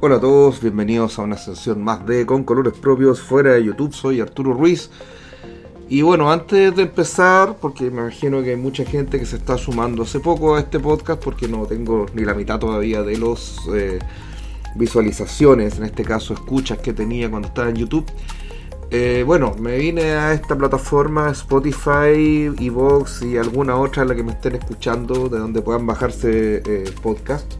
Hola a todos, bienvenidos a una sesión más de Con Colores Propios fuera de YouTube. Soy Arturo Ruiz. Y bueno, antes de empezar, porque me imagino que hay mucha gente que se está sumando hace poco a este podcast, porque no tengo ni la mitad todavía de los eh, visualizaciones, en este caso escuchas que tenía cuando estaba en YouTube. Eh, bueno, me vine a esta plataforma Spotify, Evox y alguna otra en la que me estén escuchando, de donde puedan bajarse eh, podcast.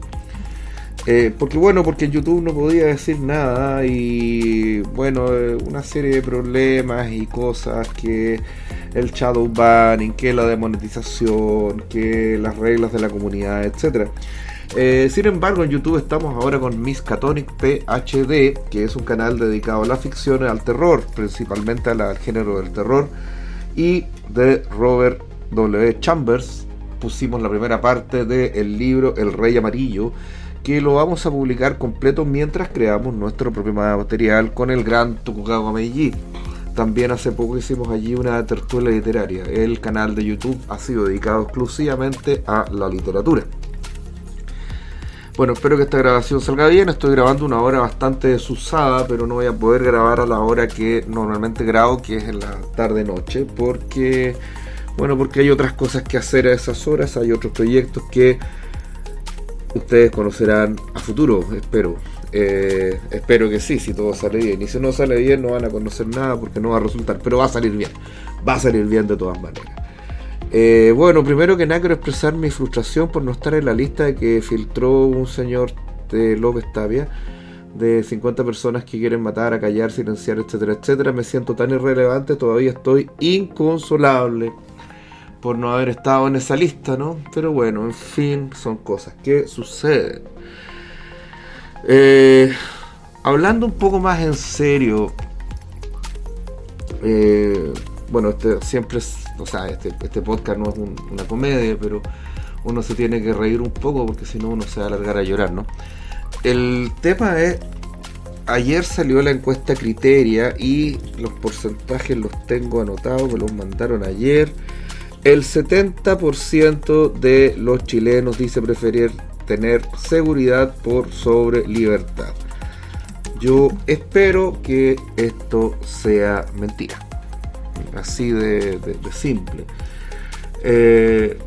Eh, porque bueno, porque en YouTube no podía decir nada y bueno, eh, una serie de problemas y cosas que el shadow banning, que la demonetización, que las reglas de la comunidad, etcétera. Eh, sin embargo, en YouTube estamos ahora con Miskatonic PhD, que es un canal dedicado a la ficción y al terror, principalmente al, género del terror, y de Robert W. Chambers. Pusimos la primera parte del libro El Rey Amarillo, que lo vamos a publicar completo mientras creamos nuestro propio material con el gran Tokugawa Meiji. También hace poco hicimos allí una tertulia literaria. El canal de YouTube ha sido dedicado exclusivamente a la literatura. Bueno, espero que esta grabación salga bien. Estoy grabando una hora bastante desusada, pero no voy a poder grabar a la hora que normalmente grabo, que es en la tarde-noche, porque, bueno, porque hay otras cosas que hacer a esas horas, hay otros proyectos que ustedes conocerán a futuro, espero. Eh, espero que sí, si todo sale bien. Y si no sale bien, no van a conocer nada porque no va a resultar. Pero va a salir bien. Va a salir bien de todas maneras. Eh, bueno, primero que nada quiero expresar mi frustración por no estar en la lista que filtró un señor de López Tapia de 50 personas que quieren matar, acallar, silenciar, etcétera, etcétera. Me siento tan irrelevante, todavía estoy inconsolable por no haber estado en esa lista, ¿no? Pero bueno, en fin, son cosas que suceden. Eh, hablando un poco más en serio, eh, bueno, este siempre es, o sea, este, este podcast no es una comedia, pero uno se tiene que reír un poco porque si no uno se va a alargar a llorar, ¿no? El tema es, ayer salió la encuesta Criteria y los porcentajes los tengo anotados, me los mandaron ayer. El 70% de los chilenos dice preferir tener seguridad por sobre libertad. Yo espero que esto sea mentira. Así de, simple. Eh,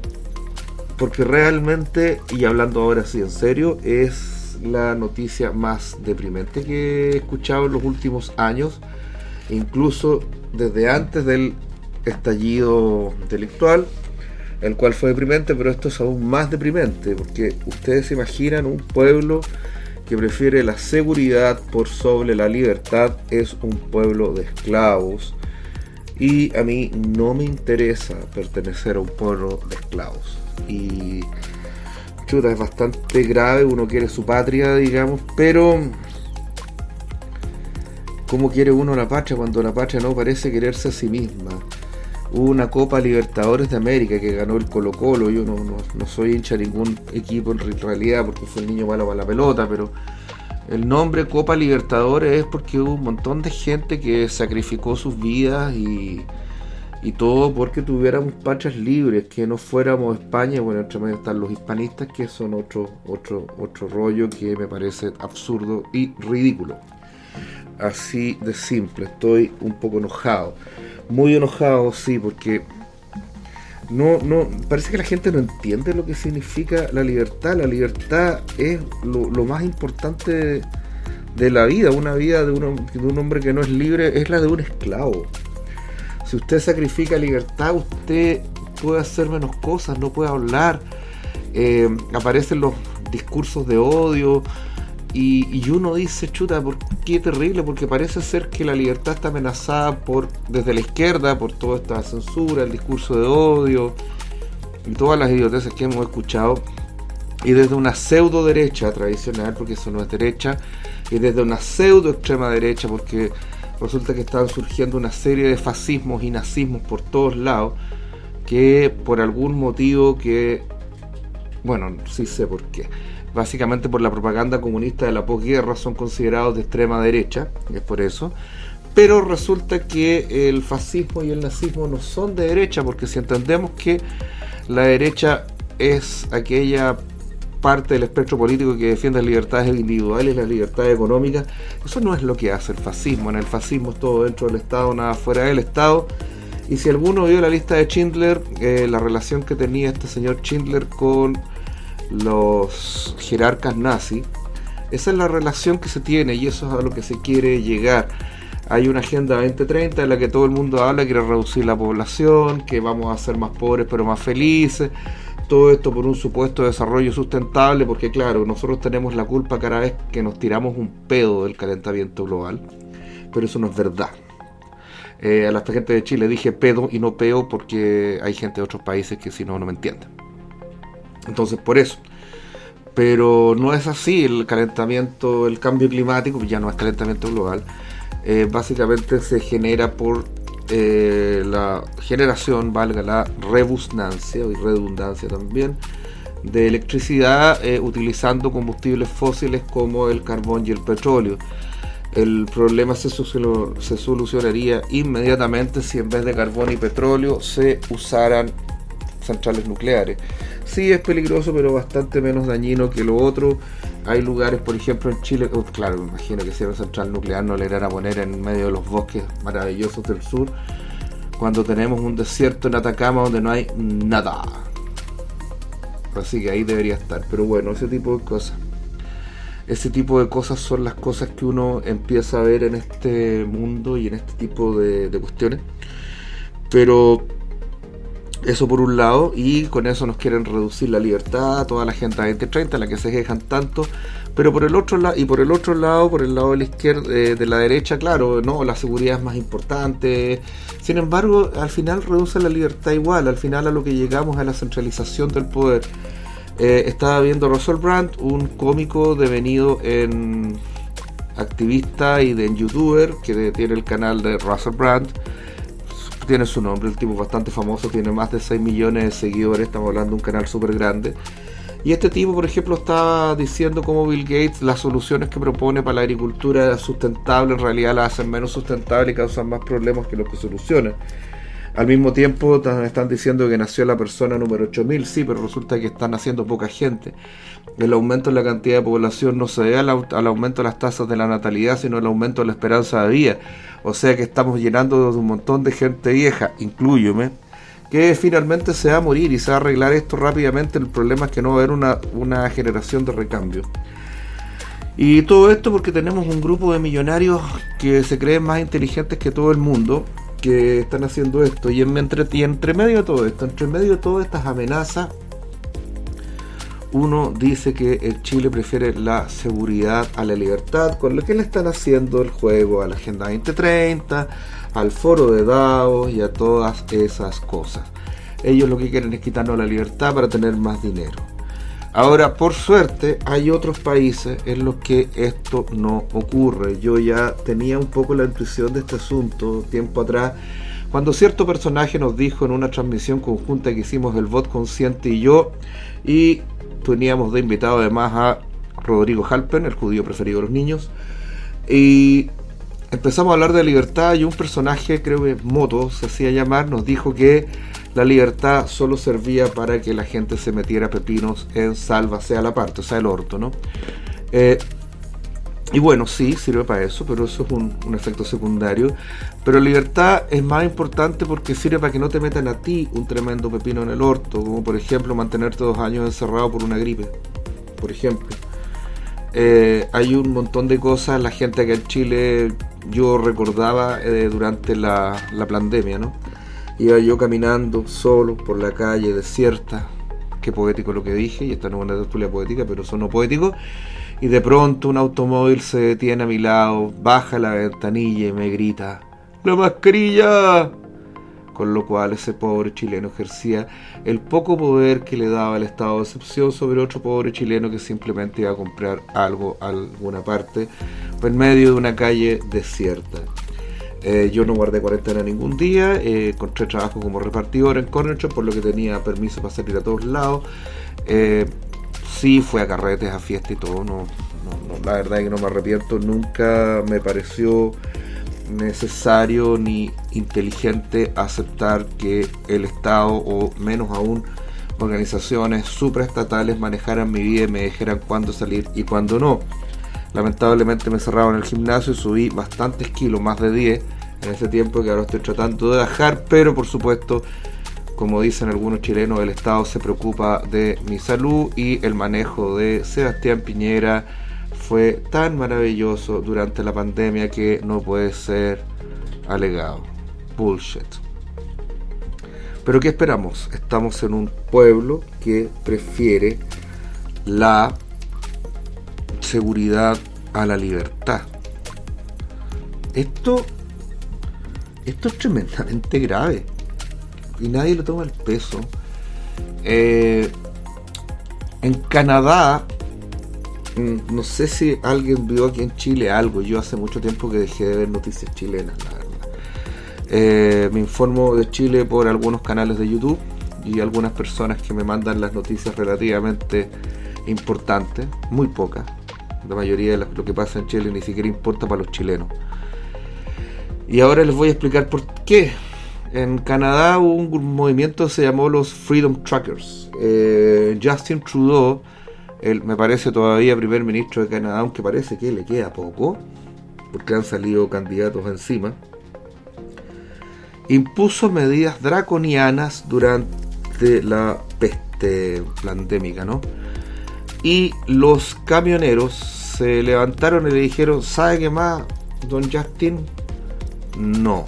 porque realmente, y hablando ahora sí en serio, es la noticia más deprimente que he escuchado en los últimos años. Incluso desde antes del estallido intelectual, el cual fue deprimente, pero esto es aún más deprimente, porque ustedes se imaginan un pueblo que prefiere la seguridad por sobre la libertad, es un pueblo de esclavos, y a mí no me interesa pertenecer a un pueblo de esclavos. Y chuta, es bastante grave, uno quiere su patria, digamos, pero ¿cómo quiere uno la patria cuando la patria no parece quererse a sí misma? Hubo una Copa Libertadores de América que ganó el Colo Colo. Yo no, no, soy hincha de ningún equipo en realidad porque fue el niño malo para la pelota, pero el nombre Copa Libertadores es porque hubo un montón de gente que sacrificó sus vidas y, y todo porque tuviéramos patrias libres, que no fuéramos España. Bueno, entre medio están los hispanistas, que son otro, otro, otro rollo que me parece absurdo y ridículo. Así de simple, estoy un poco enojado muy enojado, sí, porque no, no, parece que la gente no entiende lo que significa la libertad. La libertad es lo, más importante de, la vida. Una vida de un, de un, hombre que no es libre es la de un esclavo. Si usted sacrifica libertad, usted puede hacer menos cosas, no puede hablar. Eh, aparecen los discursos de odio, y, uno dice, chuta, ¿por qué terrible? Porque parece ser que la libertad está amenazada por desde la izquierda, por toda esta censura, el discurso de odio y todas las idioteces que hemos escuchado. Y desde una pseudo derecha tradicional, porque eso no es derecha, y desde una pseudo extrema derecha, porque resulta que están surgiendo una serie de fascismos y nazismos por todos lados, que por algún motivo que, bueno, sí sé por qué básicamente por la propaganda comunista de la posguerra, son considerados de extrema derecha, es por eso. Pero resulta que el fascismo y el nazismo no son de derecha, porque si entendemos que la derecha es aquella parte del espectro político que defiende las libertades individuales las libertades económicas. Eso no es lo que hace el fascismo. En el fascismo es todo dentro del Estado, nada fuera del Estado. Y si alguno vio la lista de Schindler, eh, la relación que tenía este señor Schindler con los jerarcas nazis, esa es la relación que se tiene y eso es a lo que se quiere llegar. Hay una agenda 2030 en la que todo el mundo habla, quiere reducir la población, que vamos a ser más pobres pero más felices. Todo esto por un supuesto desarrollo sustentable, porque claro, nosotros tenemos la culpa cada vez que nos tiramos un pedo del calentamiento global, pero eso no es verdad. Eh, a la gente de Chile dije pedo y no peo porque hay gente de otros países que si no, no me entienden. Entonces, por eso. Pero no es así, el calentamiento, el cambio climático, ya no es calentamiento global, eh, básicamente se genera por eh, la generación, valga la rebusnancia y redundancia también, de electricidad eh, utilizando combustibles fósiles como el carbón y el petróleo. El problema se, se solucionaría inmediatamente si en vez de carbón y petróleo se usaran centrales nucleares. Sí es peligroso, pero bastante menos dañino que lo otro. Hay lugares, por ejemplo, en Chile, claro, me imagino que si era central nuclear no le irán a poner en medio de los bosques maravillosos del sur, cuando tenemos un desierto en Atacama donde no hay nada. Así que ahí debería estar. Pero bueno, ese tipo de cosas. Ese tipo de cosas son las cosas que uno empieza a ver en este mundo y en este tipo de cuestiones. Pero eso por un lado, y con eso nos quieren reducir la libertad, toda la gente 2030, la que se quejan tanto, pero por el otro lado, y por el otro lado, por el lado de la izquierda, eh, de la derecha, claro, no, la seguridad es más importante. Sin embargo, al final reduce la libertad igual, al final a lo que llegamos a la centralización del poder. Eh, estaba viendo Russell Brand, un cómico devenido en activista y de youtuber, que tiene el canal de Russell Brand tiene su nombre, el tipo bastante famoso, tiene más de 6 millones de seguidores, estamos hablando de un canal súper grande. Y este tipo, por ejemplo, estaba diciendo cómo Bill Gates las soluciones que propone para la agricultura sustentable en realidad la hacen menos sustentable y causan más problemas que los que solucionan. Al mismo tiempo están diciendo que nació la persona número 8000, sí, pero resulta que están haciendo poca gente. El aumento en la cantidad de población no se debe al, aumento de las tasas de la natalidad, sino al aumento de la esperanza de vida. O sea que estamos llenando de un montón de gente vieja, incluyome, que finalmente se va a morir y se va a arreglar esto rápidamente. El problema es que no va a haber una, una generación de recambio. Y todo esto porque tenemos un grupo de millonarios que se creen más inteligentes que todo el mundo que están haciendo esto. Y, entre, entre medio de todo esto, entre medio de todas estas amenazas, uno dice que el Chile prefiere la seguridad a la libertad, con lo que le están haciendo el juego a la Agenda 2030, al foro de Davos y a todas esas cosas. Ellos lo que quieren es quitarnos la libertad para tener más dinero. Ahora, por suerte, hay otros países en los que esto no ocurre. Yo ya tenía un poco la intuición de este asunto tiempo atrás, cuando cierto personaje nos dijo en una transmisión conjunta que hicimos el Bot Consciente y yo, y teníamos de invitado además a Rodrigo Halpen, el judío preferido de los niños, y empezamos a hablar de libertad y un personaje, creo que Moto se hacía llamar, nos dijo que la libertad solo servía para que la gente se metiera pepinos en salva, sea la parte, o sea, el orto, ¿no? Eh, y bueno, sí, sirve para eso, pero eso es un, efecto secundario. Pero libertad es más importante porque sirve para que no te metan a ti un tremendo pepino en el orto, como por ejemplo mantenerte dos años encerrado por una gripe, por ejemplo. Eh, hay un montón de cosas, la gente que en Chile yo recordaba eh, durante la, la pandemia, ¿no? Iba yo caminando solo por la calle desierta. Qué poético lo que dije, y esta no es una tertulia poética, pero sonó poético. Y de pronto un automóvil se detiene a mi lado, baja la ventanilla y me grita: ¡La mascarilla! Con lo cual ese pobre chileno ejercía el poco poder que le daba el estado de excepción sobre otro pobre chileno que simplemente iba a comprar algo a alguna parte en medio de una calle desierta. Eh, yo no guardé cuarentena ningún día, eh, encontré trabajo como repartidor en Corner por lo que tenía permiso para salir a todos lados. Eh, sí, fue a carretes, a fiesta y todo, no, la verdad es que no me arrepiento, nunca me pareció necesario ni inteligente aceptar que el Estado, o menos aún organizaciones supraestatales manejaran mi vida y me dijeran cuándo salir y cuándo no. Lamentablemente me cerraron el gimnasio y subí bastantes kilos, más de 10 en ese tiempo que ahora estoy tratando de dejar, pero por supuesto, como dicen algunos chilenos, el Estado se preocupa de mi salud y el manejo de Sebastián Piñera fue tan maravilloso durante la pandemia que no puede ser alegado. Bullshit. Pero ¿qué esperamos? Estamos en un pueblo que prefiere la seguridad a la libertad. Esto, esto es tremendamente grave y nadie le toma el peso. Eh, en Canadá, mm, no sé si alguien vio aquí en Chile algo. Yo hace mucho tiempo que dejé de ver noticias chilenas, la verdad. Eh, me informo de Chile por algunos canales de YouTube y algunas personas que me mandan las noticias relativamente importantes, muy pocas, la mayoría de lo que pasa en Chile ni siquiera importa para los chilenos. Y ahora les voy a explicar por qué. En Canadá hubo un movimiento que se llamó los Freedom Trackers. Eh, Justin Trudeau, me parece todavía primer ministro de Canadá, aunque parece que le queda poco, porque han salido candidatos encima, impuso medidas draconianas durante la peste pandémica, ¿no? Y los camioneros se levantaron y le dijeron, ¿sabe qué más, don Justin? No,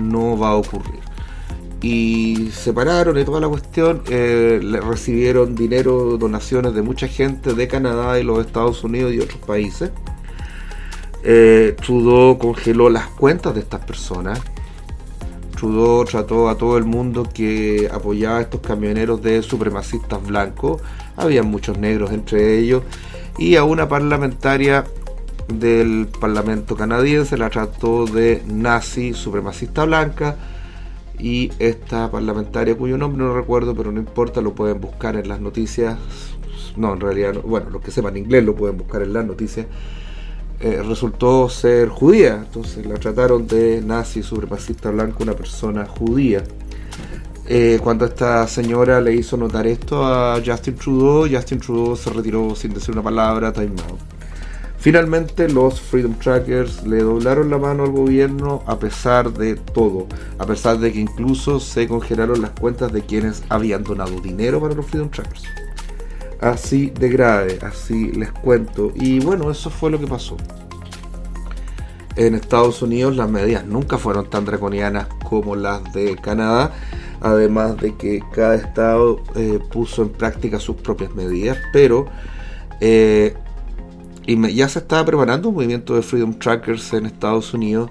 no va a ocurrir. Y se pararon y toda la cuestión, eh, recibieron dinero, donaciones de mucha gente de Canadá y los Estados Unidos y otros países. Eh, Trudeau congeló las cuentas de estas personas. Trudeau trató a todo el mundo que apoyaba a estos camioneros de supremacistas blancos había muchos negros entre ellos, y a una parlamentaria del Parlamento canadiense la trató de nazi supremacista blanca y esta parlamentaria cuyo nombre no recuerdo pero no importa lo pueden buscar en las noticias. No en realidad bueno los que sepan inglés lo pueden buscar en las noticias. Eh, resultó ser judía. Entonces la trataron de nazi supremacista blanca una persona judía. Eh, cuando esta señora le hizo notar esto a Justin Trudeau, Justin Trudeau se retiró sin decir una palabra, time Finalmente los Freedom Trackers le doblaron la mano al gobierno a pesar de todo, a pesar de que incluso se congelaron las cuentas de quienes habían donado dinero para los Freedom Trackers. Así de grave, así les cuento. Y bueno, eso fue lo que pasó. En Estados Unidos las medidas nunca fueron tan draconianas como las de Canadá además de que cada estado eh, puso en práctica sus propias medidas, pero eh, ya se estaba preparando un movimiento de Freedom Trackers en Estados Unidos,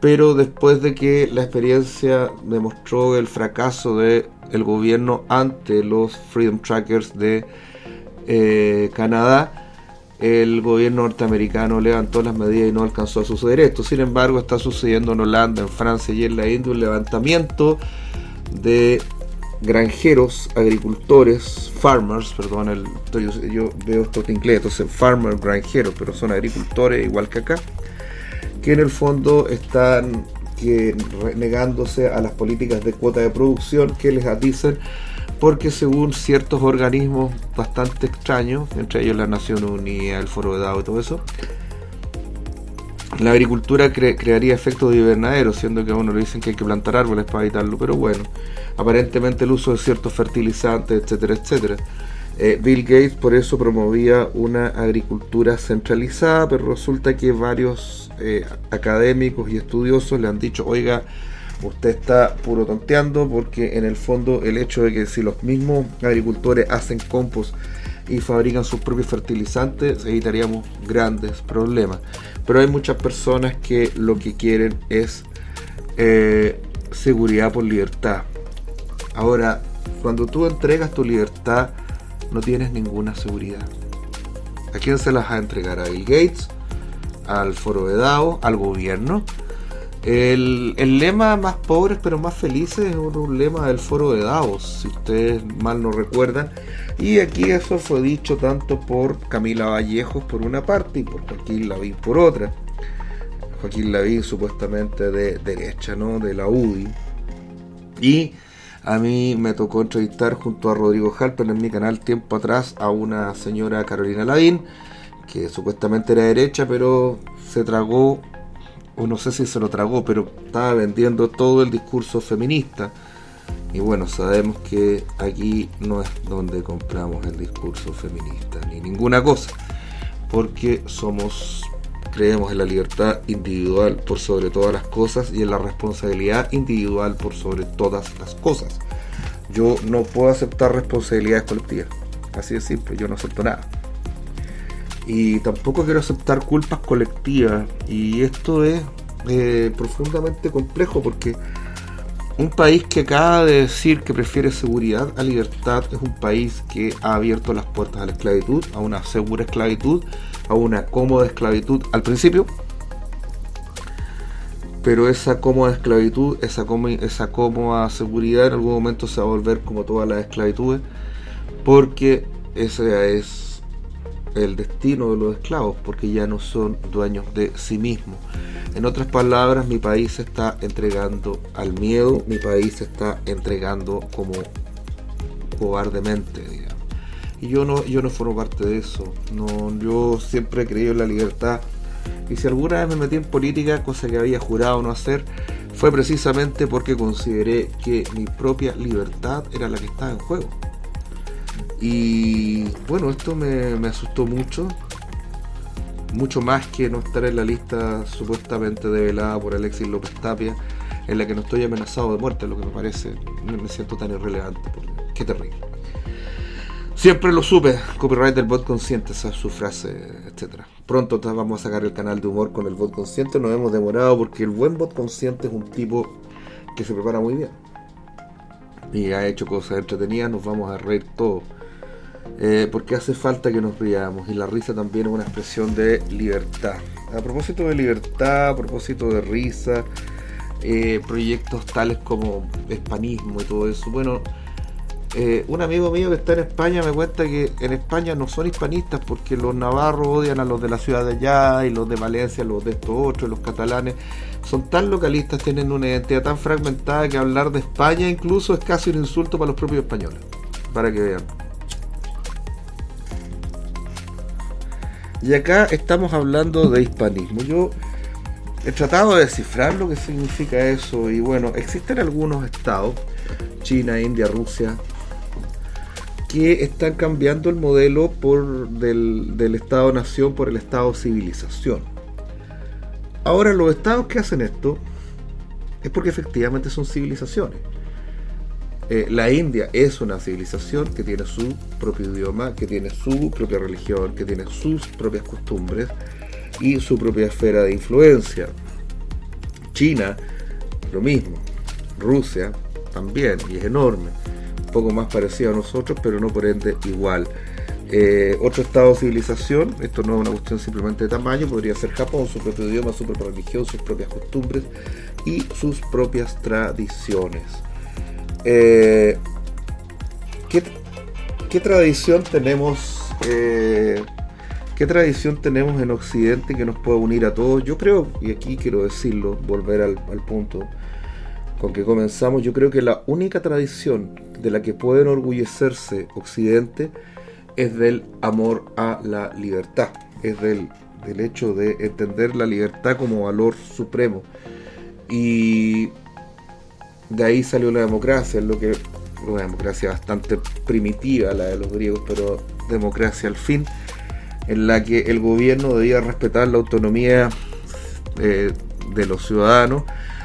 pero después de que la experiencia demostró el fracaso del el gobierno ante los Freedom Trackers de eh, Canadá, el gobierno norteamericano levantó las medidas y no alcanzó a suceder esto. Sin embargo, está sucediendo en Holanda, en Francia y en la India un levantamiento de granjeros, agricultores, farmers, perdón, el, yo, veo esto en inglés, entonces farmer, granjeros, pero son agricultores igual que acá, que en el fondo están que negándose a las políticas de cuota de producción que les dicen porque según ciertos organismos bastante extraños, entre ellos la Nación Unida, el Foro de Davos y todo eso, la agricultura crearía efectos de invernadero, siendo que a uno le dicen que hay que plantar árboles para evitarlo, pero bueno, aparentemente el uso de ciertos fertilizantes, etcétera, etcétera. Eh, Bill Gates por eso promovía una agricultura centralizada, pero resulta que varios eh, académicos y estudiosos le han dicho, oiga, usted está puro tonteando porque en el fondo el hecho de que si los mismos agricultores hacen compost y fabrican sus propios fertilizantes, evitaríamos grandes problemas. Pero hay muchas personas que lo que quieren es eh, seguridad por libertad. Ahora, cuando tú entregas tu libertad, no tienes ninguna seguridad. ¿A quién se las va a entregar? ¿A Bill Gates? ¿Al foro de DAO? ¿Al gobierno? El, lema más pobres pero más felices es un, lema del foro de Davos, si ustedes mal no recuerdan. Y aquí eso fue dicho tanto por Camila Vallejos por una parte y por Joaquín Lavín por otra. Joaquín Lavín supuestamente de derecha, ¿no? De la UDI. Y A mí me tocó entrevistar junto a Rodrigo Halper en mi canal tiempo atrás a una señora Carolina Lavín, que supuestamente era derecha, pero se tragó, no sé si se lo tragó, pero estaba vendiendo todo el discurso feminista. Y bueno, sabemos que aquí no es donde compramos el discurso feminista, ni ninguna cosa, porque somos creemos en la libertad individual por sobre todas las cosas y en la responsabilidad individual por sobre todas las cosas. Yo no puedo aceptar responsabilidades colectivas. Así de simple, yo no acepto nada. Y tampoco quiero aceptar culpas colectivas. Y esto es eh, profundamente complejo porque un país que acaba de decir que prefiere seguridad a libertad es un país que ha abierto las puertas a la esclavitud, a una segura esclavitud, a una cómoda esclavitud al principio, pero esa cómoda esclavitud, esa, esa cómoda seguridad en algún momento se va a volver como todas las esclavitudes, porque ese es el destino de los esclavos, porque ya no son dueños de sí mismos. En otras palabras, mi país se está entregando al miedo, mi país se está entregando como cobardemente, y yo no, yo no formo parte de eso. No, yo siempre he creído en la libertad. Y si alguna vez me metí en política, cosa que había jurado no hacer, fue precisamente porque consideré que mi propia libertad era la que estaba en juego. Y bueno, esto me, me asustó mucho. Mucho más que no estar en la lista supuestamente develada por Alexis López Tapia, en la que no estoy amenazado de muerte, lo que me parece, me siento tan irrelevante. Qué terrible. Siempre lo supe, copyright del bot consciente, esa es su frase, etcétera. Pronto vamos a sacar el canal de humor con el bot consciente, nos hemos demorado porque el buen bot consciente es un tipo que se prepara muy bien. Y ha hecho cosas entretenidas, nos vamos a reír todos. Eh, porque hace falta que nos riamos y la risa también es una expresión de libertad. A propósito de libertad, a propósito de risa, eh, proyectos tales como hispanismo y todo eso, bueno, eh, un amigo mío que está en España me cuenta que en España no son hispanistas porque los navarros odian a los de la ciudad de allá y los de Valencia, los de estos otros, los catalanes. Son tan localistas, tienen una identidad tan fragmentada que hablar de España incluso es casi un insulto para los propios españoles. Para que vean. Y acá estamos hablando de hispanismo. Yo he tratado de descifrar lo que significa eso y bueno, existen algunos estados, China, India, Rusia, que están cambiando el modelo por del, Estado-nación por el Estado-civilización. Ahora, los estados que hacen esto es porque efectivamente son civilizaciones. Eh, la India es una civilización que tiene su propio idioma, que tiene su propia religión, que tiene sus propias costumbres y su propia esfera de influencia. China, lo mismo. Rusia, también, y es enorme poco más parecido a nosotros, pero no por ende igual. Eh, otro estado de civilización, esto no es una cuestión simplemente de tamaño, podría ser Japón, su propio idioma, su propia religión, sus propias costumbres y sus propias tradiciones. Eh, ¿qué, tradición tenemos? Eh, ¿Qué tradición tenemos en Occidente que nos puede unir a todos? Yo creo, y aquí quiero decirlo, volver al, al punto con que comenzamos, yo creo que la única tradición de la que puede enorgullecerse Occidente es del amor a la libertad, es del, hecho de entender la libertad como valor supremo. Y de ahí salió la democracia, lo que una democracia bastante primitiva, la de los griegos, pero democracia al fin, en la que el gobierno debía respetar la autonomía eh, de los ciudadanos.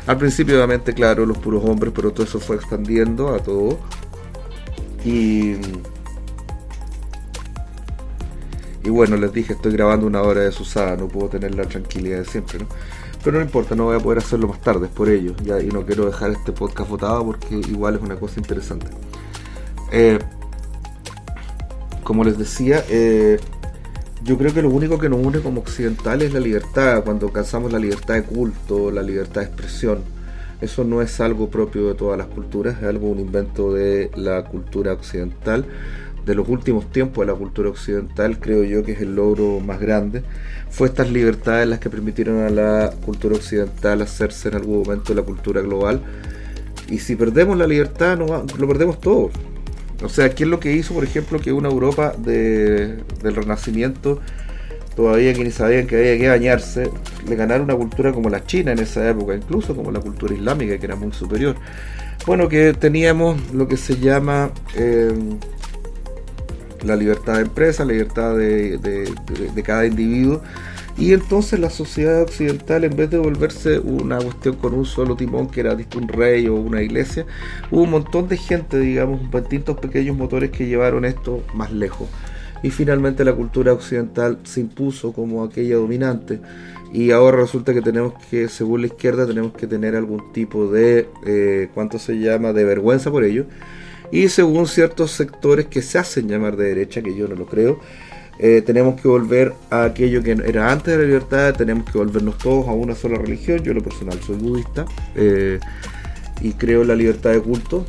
Al principio, obviamente, claro, los puros hombres, pero todo eso fue expandiendo a todo. Y, y bueno, les dije, estoy grabando una hora de Susana, no puedo tener la tranquilidad de siempre, ¿no? Pero no importa, no voy a poder hacerlo más tarde, es por ello. Ya, y no quiero dejar este podcast votado porque igual es una cosa interesante. Eh, como les decía, eh, yo creo que lo único que nos une como occidentales es la libertad, cuando alcanzamos la libertad de culto, la libertad de expresión eso no es algo propio de todas las culturas, es algo un invento de la cultura occidental. De los últimos tiempos de la cultura occidental, creo yo que es el logro más grande. Fue estas libertades las que permitieron a la cultura occidental hacerse en algún momento de la cultura global. Y si perdemos la libertad, no, lo perdemos todo. O sea, ¿qué es lo que hizo, por ejemplo, que una Europa de, del Renacimiento, todavía que ni sabían que había que bañarse, le ganara una cultura como la China en esa época, incluso como la cultura islámica, que era muy superior? Bueno, que teníamos lo que se llama eh, la libertad de empresa, la libertad de, cada individuo y entonces la sociedad occidental, en vez de volverse una cuestión con un solo timón, que era un rey o una iglesia, hubo un montón de gente, digamos, distintos pequeños motores que llevaron esto más lejos. Y finalmente la cultura occidental se impuso como aquella dominante. Y ahora resulta que tenemos que, según la izquierda, tenemos que tener algún tipo de, eh, ¿cuánto se llama?, de vergüenza por ello. Y según ciertos sectores que se hacen llamar de derecha, que yo no lo creo, eh, tenemos que volver a aquello que era antes de la libertad, tenemos que volvernos todos a una sola religión. Yo, en lo personal, soy budista eh, y creo en la libertad de culto.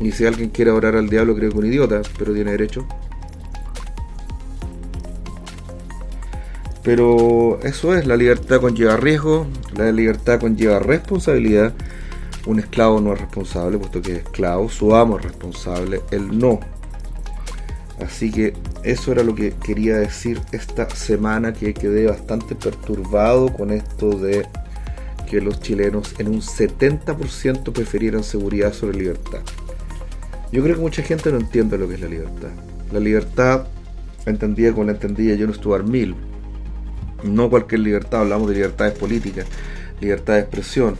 Y si alguien quiere orar al diablo, creo que un idiota, pero tiene derecho. Pero eso es, la libertad conlleva riesgo, la libertad conlleva responsabilidad. Un esclavo no es responsable, puesto que es esclavo, su amo es responsable, él no. Así que eso era lo que quería decir esta semana que quedé bastante perturbado con esto de que los chilenos en un 70% prefirieran seguridad sobre libertad. Yo creo que mucha gente no entiende lo que es la libertad. La libertad, entendida como la entendía John Stuart Mill, no cualquier libertad, hablamos de libertades políticas, libertad de expresión,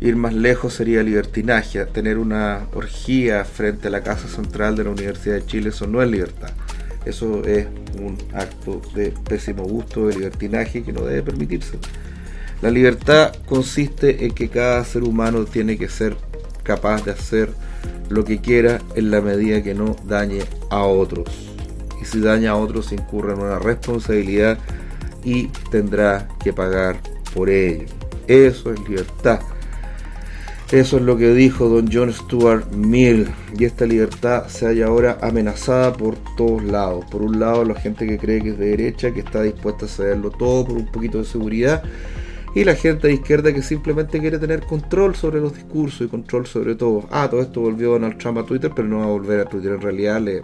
Ir más lejos sería libertinaje. Tener una orgía frente a la Casa Central de la Universidad de Chile, eso no es libertad. Eso es un acto de pésimo gusto, de libertinaje que no debe permitirse. La libertad consiste en que cada ser humano tiene que ser capaz de hacer lo que quiera en la medida que no dañe a otros. Y si daña a otros incurre en una responsabilidad y tendrá que pagar por ello. Eso es libertad. Eso es lo que dijo don John Stuart Mill. Y esta libertad se halla ahora amenazada por todos lados. Por un lado, la gente que cree que es de derecha, que está dispuesta a cederlo todo por un poquito de seguridad. Y la gente de izquierda que simplemente quiere tener control sobre los discursos y control sobre todo. Ah, todo esto volvió Donald Trump a Twitter, pero no va a volver a Twitter. En realidad le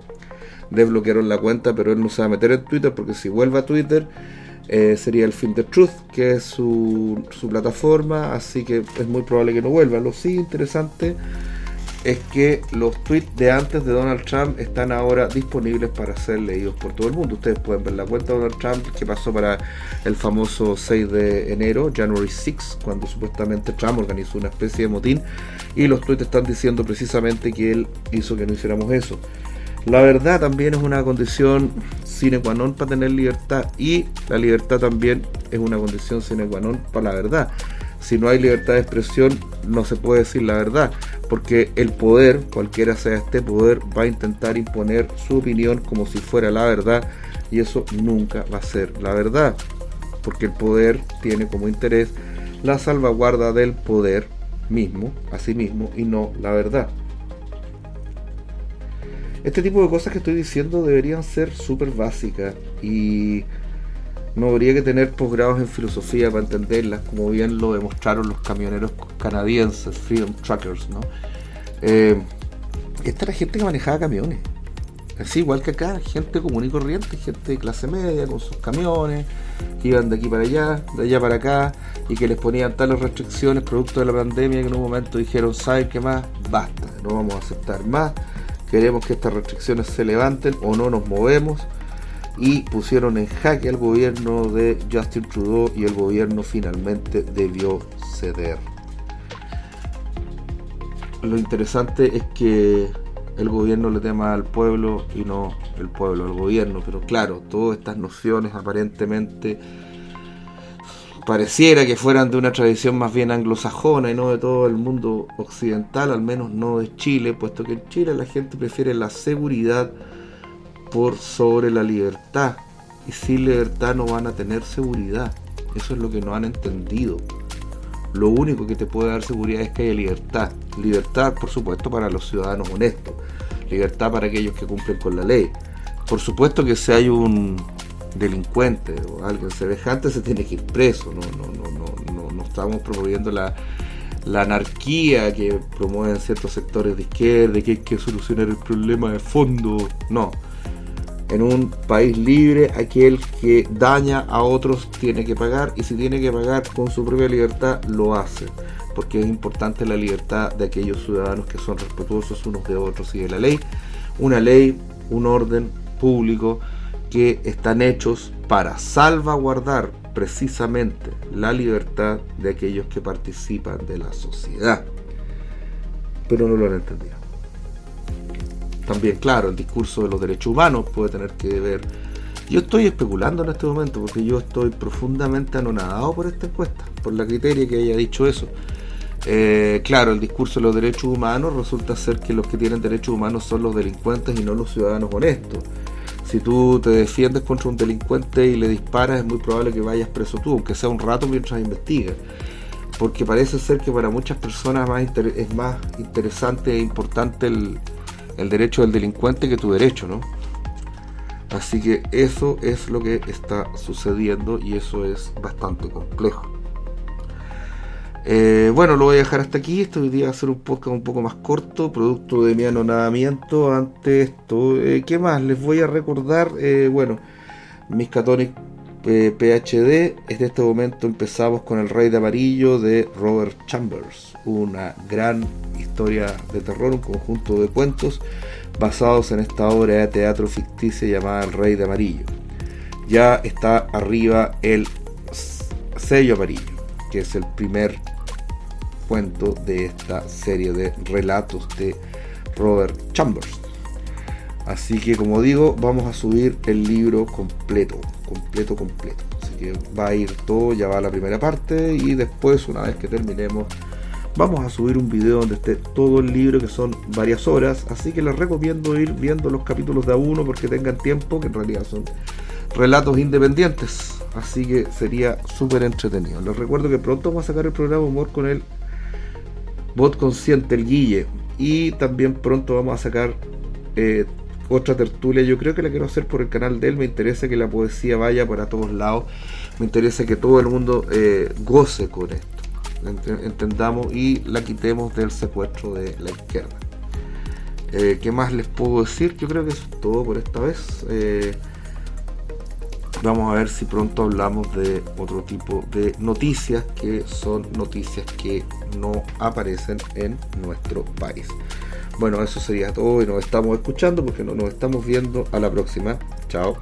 desbloquearon la cuenta, pero él no se va a meter en Twitter porque si vuelve a Twitter eh, sería el Film The Truth, que es su, plataforma, así que es muy probable que no vuelva. Lo sí interesante es que los tweets de antes de Donald Trump están ahora disponibles para ser leídos por todo el mundo. Ustedes pueden ver la cuenta de Donald Trump que pasó para el famoso 6 de enero, January 6, cuando supuestamente Trump organizó una especie de motín y los tweets están diciendo precisamente que él hizo que no hiciéramos eso. La verdad también es una condición sine qua non para tener libertad y la libertad también es una condición sine qua non para la verdad. Si no hay libertad de expresión no se puede decir la verdad, porque el poder, cualquiera sea este poder, va a intentar imponer su opinión como si fuera la verdad y eso nunca va a ser la verdad, porque el poder tiene como interés la salvaguarda del poder mismo, a sí mismo, y no la verdad. Este tipo de cosas que estoy diciendo deberían ser súper básicas y no habría que tener posgrados en filosofía para entenderlas, como bien lo demostraron los camioneros canadienses, Freedom Truckers, ¿no? Eh, esta era gente que manejaba camiones. Así, igual que acá, gente común y corriente, gente de clase media con sus camiones, que iban de aquí para allá, de allá para acá, y que les ponían tales restricciones producto de la pandemia que en un momento dijeron, ¿saben qué más? Basta, no vamos a aceptar más queremos que estas restricciones se levanten o no nos movemos y pusieron en jaque al gobierno de Justin Trudeau y el gobierno finalmente debió ceder. Lo interesante es que el gobierno le tema al pueblo y no el pueblo al gobierno, pero claro, todas estas nociones aparentemente pareciera que fueran de una tradición más bien anglosajona y no de todo el mundo occidental, al menos no de Chile, puesto que en Chile la gente prefiere la seguridad por sobre la libertad. Y sin libertad no van a tener seguridad. Eso es lo que no han entendido. Lo único que te puede dar seguridad es que haya libertad. Libertad, por supuesto, para los ciudadanos honestos. Libertad para aquellos que cumplen con la ley. Por supuesto que si hay un, delincuente o alguien semejante se tiene que ir preso. No, no, no, no, no, no estamos promoviendo la, la anarquía que promueven ciertos sectores de izquierda, que hay que solucionar el problema de fondo. No. En un país libre, aquel que daña a otros tiene que pagar y si tiene que pagar con su propia libertad, lo hace. Porque es importante la libertad de aquellos ciudadanos que son respetuosos unos de otros y de la ley. Una ley, un orden público que están hechos para salvaguardar precisamente la libertad de aquellos que participan de la sociedad. Pero no lo han entendido. También, claro, el discurso de los derechos humanos puede tener que ver. Yo estoy especulando en este momento porque yo estoy profundamente anonadado por esta encuesta, por la criteria que haya dicho eso. Eh, claro, el discurso de los derechos humanos resulta ser que los que tienen derechos humanos son los delincuentes y no los ciudadanos honestos si tú te defiendes contra un delincuente y le disparas, es muy probable que vayas preso tú, aunque sea un rato mientras investigas. Porque parece ser que para muchas personas más es más interesante e importante el, el derecho del delincuente que tu derecho, ¿no? Así que eso es lo que está sucediendo y eso es bastante complejo. Eh, bueno, lo voy a dejar hasta aquí. Este hoy día va a ser un podcast un poco más corto, producto de mi anonadamiento ante esto. Eh, ¿Qué más? Les voy a recordar, eh, bueno, Miskatonic PhD. En este momento empezamos con El Rey de Amarillo de Robert Chambers. Una gran historia de terror, un conjunto de cuentos basados en esta obra de teatro ficticia llamada El Rey de Amarillo. Ya está arriba el sello amarillo, que es el primer de esta serie de relatos de Robert Chambers. Así que como digo, vamos a subir el libro completo, completo, completo. Así que va a ir todo, ya va la primera parte y después, una vez que terminemos, vamos a subir un video donde esté todo el libro, que son varias horas. Así que les recomiendo ir viendo los capítulos de a uno porque tengan tiempo, que en realidad son relatos independientes. Así que sería súper entretenido. Les recuerdo que pronto vamos a sacar el programa Humor con el Bot Consciente, el Guille. Y también pronto vamos a sacar eh, otra tertulia. Yo creo que la quiero hacer por el canal de él. Me interesa que la poesía vaya para todos lados. Me interesa que todo el mundo eh, goce con esto. Entendamos y la quitemos del secuestro de la izquierda. Eh, ¿Qué más les puedo decir? Yo creo que eso es todo por esta vez. Vamos a ver si pronto hablamos de otro tipo de noticias que son noticias que no aparecen en nuestro país. Bueno, eso sería todo y nos estamos escuchando porque no nos estamos viendo a la próxima. Chao.